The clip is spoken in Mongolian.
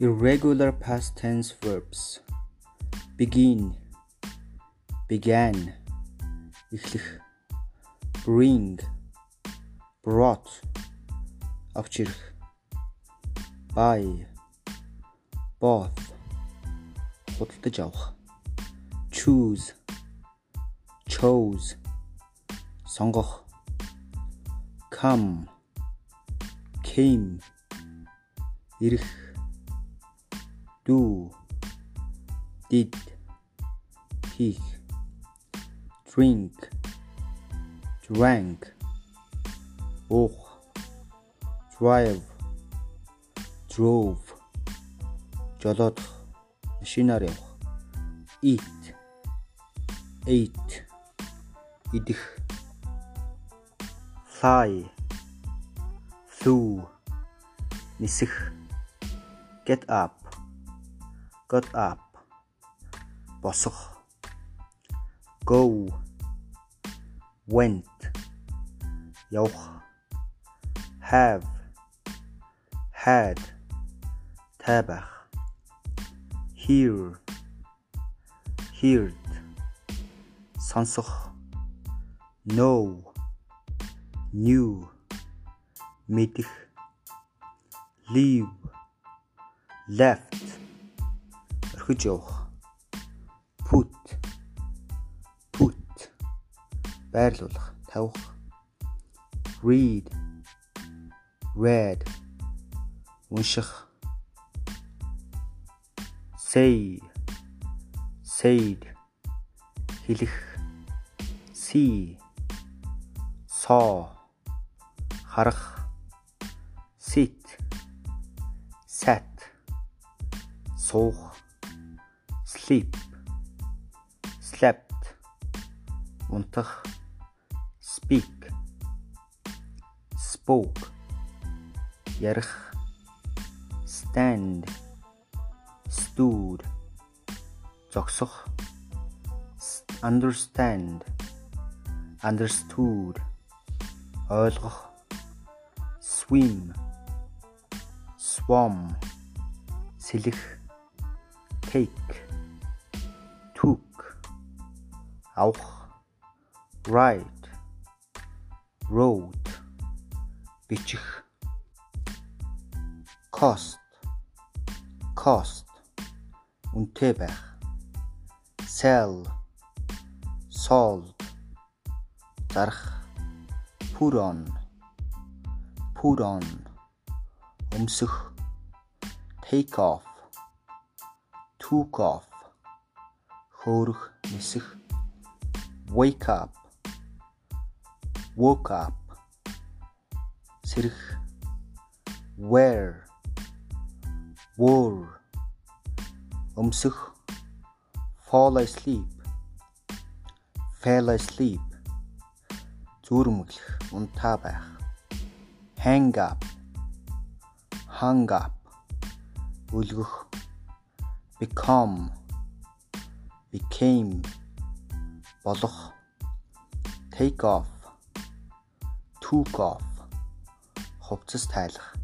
Irregular past tense verbs. Begin. Began. Эхлэх. Bring. Brought. Авч ирэх buy. Bought. Худалдаж авах. Choose. Chose. Сонгох. Come. Came. Ирэх do did хийх drink drank уух drive drove жолоодох машинаар явах eat ate идэх fly flew нисэх get up got up босох go went явах have had табах hear heard сонсох know knew мэдэх leave left орхиж явах. Put put байрлуулах. Тавих. Read. Read. Унших. Say. Said. Хэлэх. See. Saw. Харах. Sit. Sat. Суух sleep slept унтах speak spoke ярих stand stood зогсох understand understood ойлгох swim swam сэлэх take авах. Write wrote бичих. Cost. Cost. Үнэтэй байх. Sell. Sold. Зарах. Put on. Put on. Өмсөх. Take off. Took off. Хөөрөх. Нисэх wake up woke up сэрэх wear wore өмсөх fall asleep fell asleep зүрмэглэх унтаа байх hang up hung up үлгөх become became болох. Take off. Took off. Хувцас тайлах